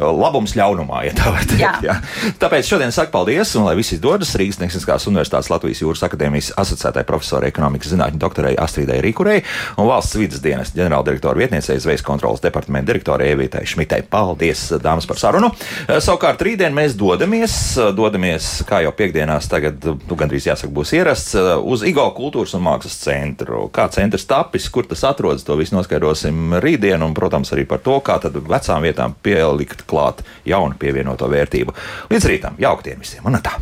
labums ļaunumā, ja tā var teikt. Jā. Jā. Tāpēc šodien saku paldies un lai viss izdodas Rīgas Tehniskās Universitātes Latvijas Jūras akadēmijas asociētai profesorai ekonomikas zinātņu doktorai Astridai Rīkurei un valsts vidas dienas ģenerāldirektora vietniecei Zvejas kontrolas departamenta direktorai Evītai Šmitei. Paldies, dāmas, par sarunu. Savukārt rītdien mēs dodamies, dodamies, kā jau piekdienās, tagad, nu, gandrīz jāsaka, būs ierasts uz IGO kultūras un mākslas centru. Kā centrs tapis, kur tas atrodas, to visu noskaidrosim rītdien un, protams, arī par to, kā tad vecām vietām pielikt klāt jaunu pievienoto vērtību. Līdz rītam, jauktiem visiem! Un tā!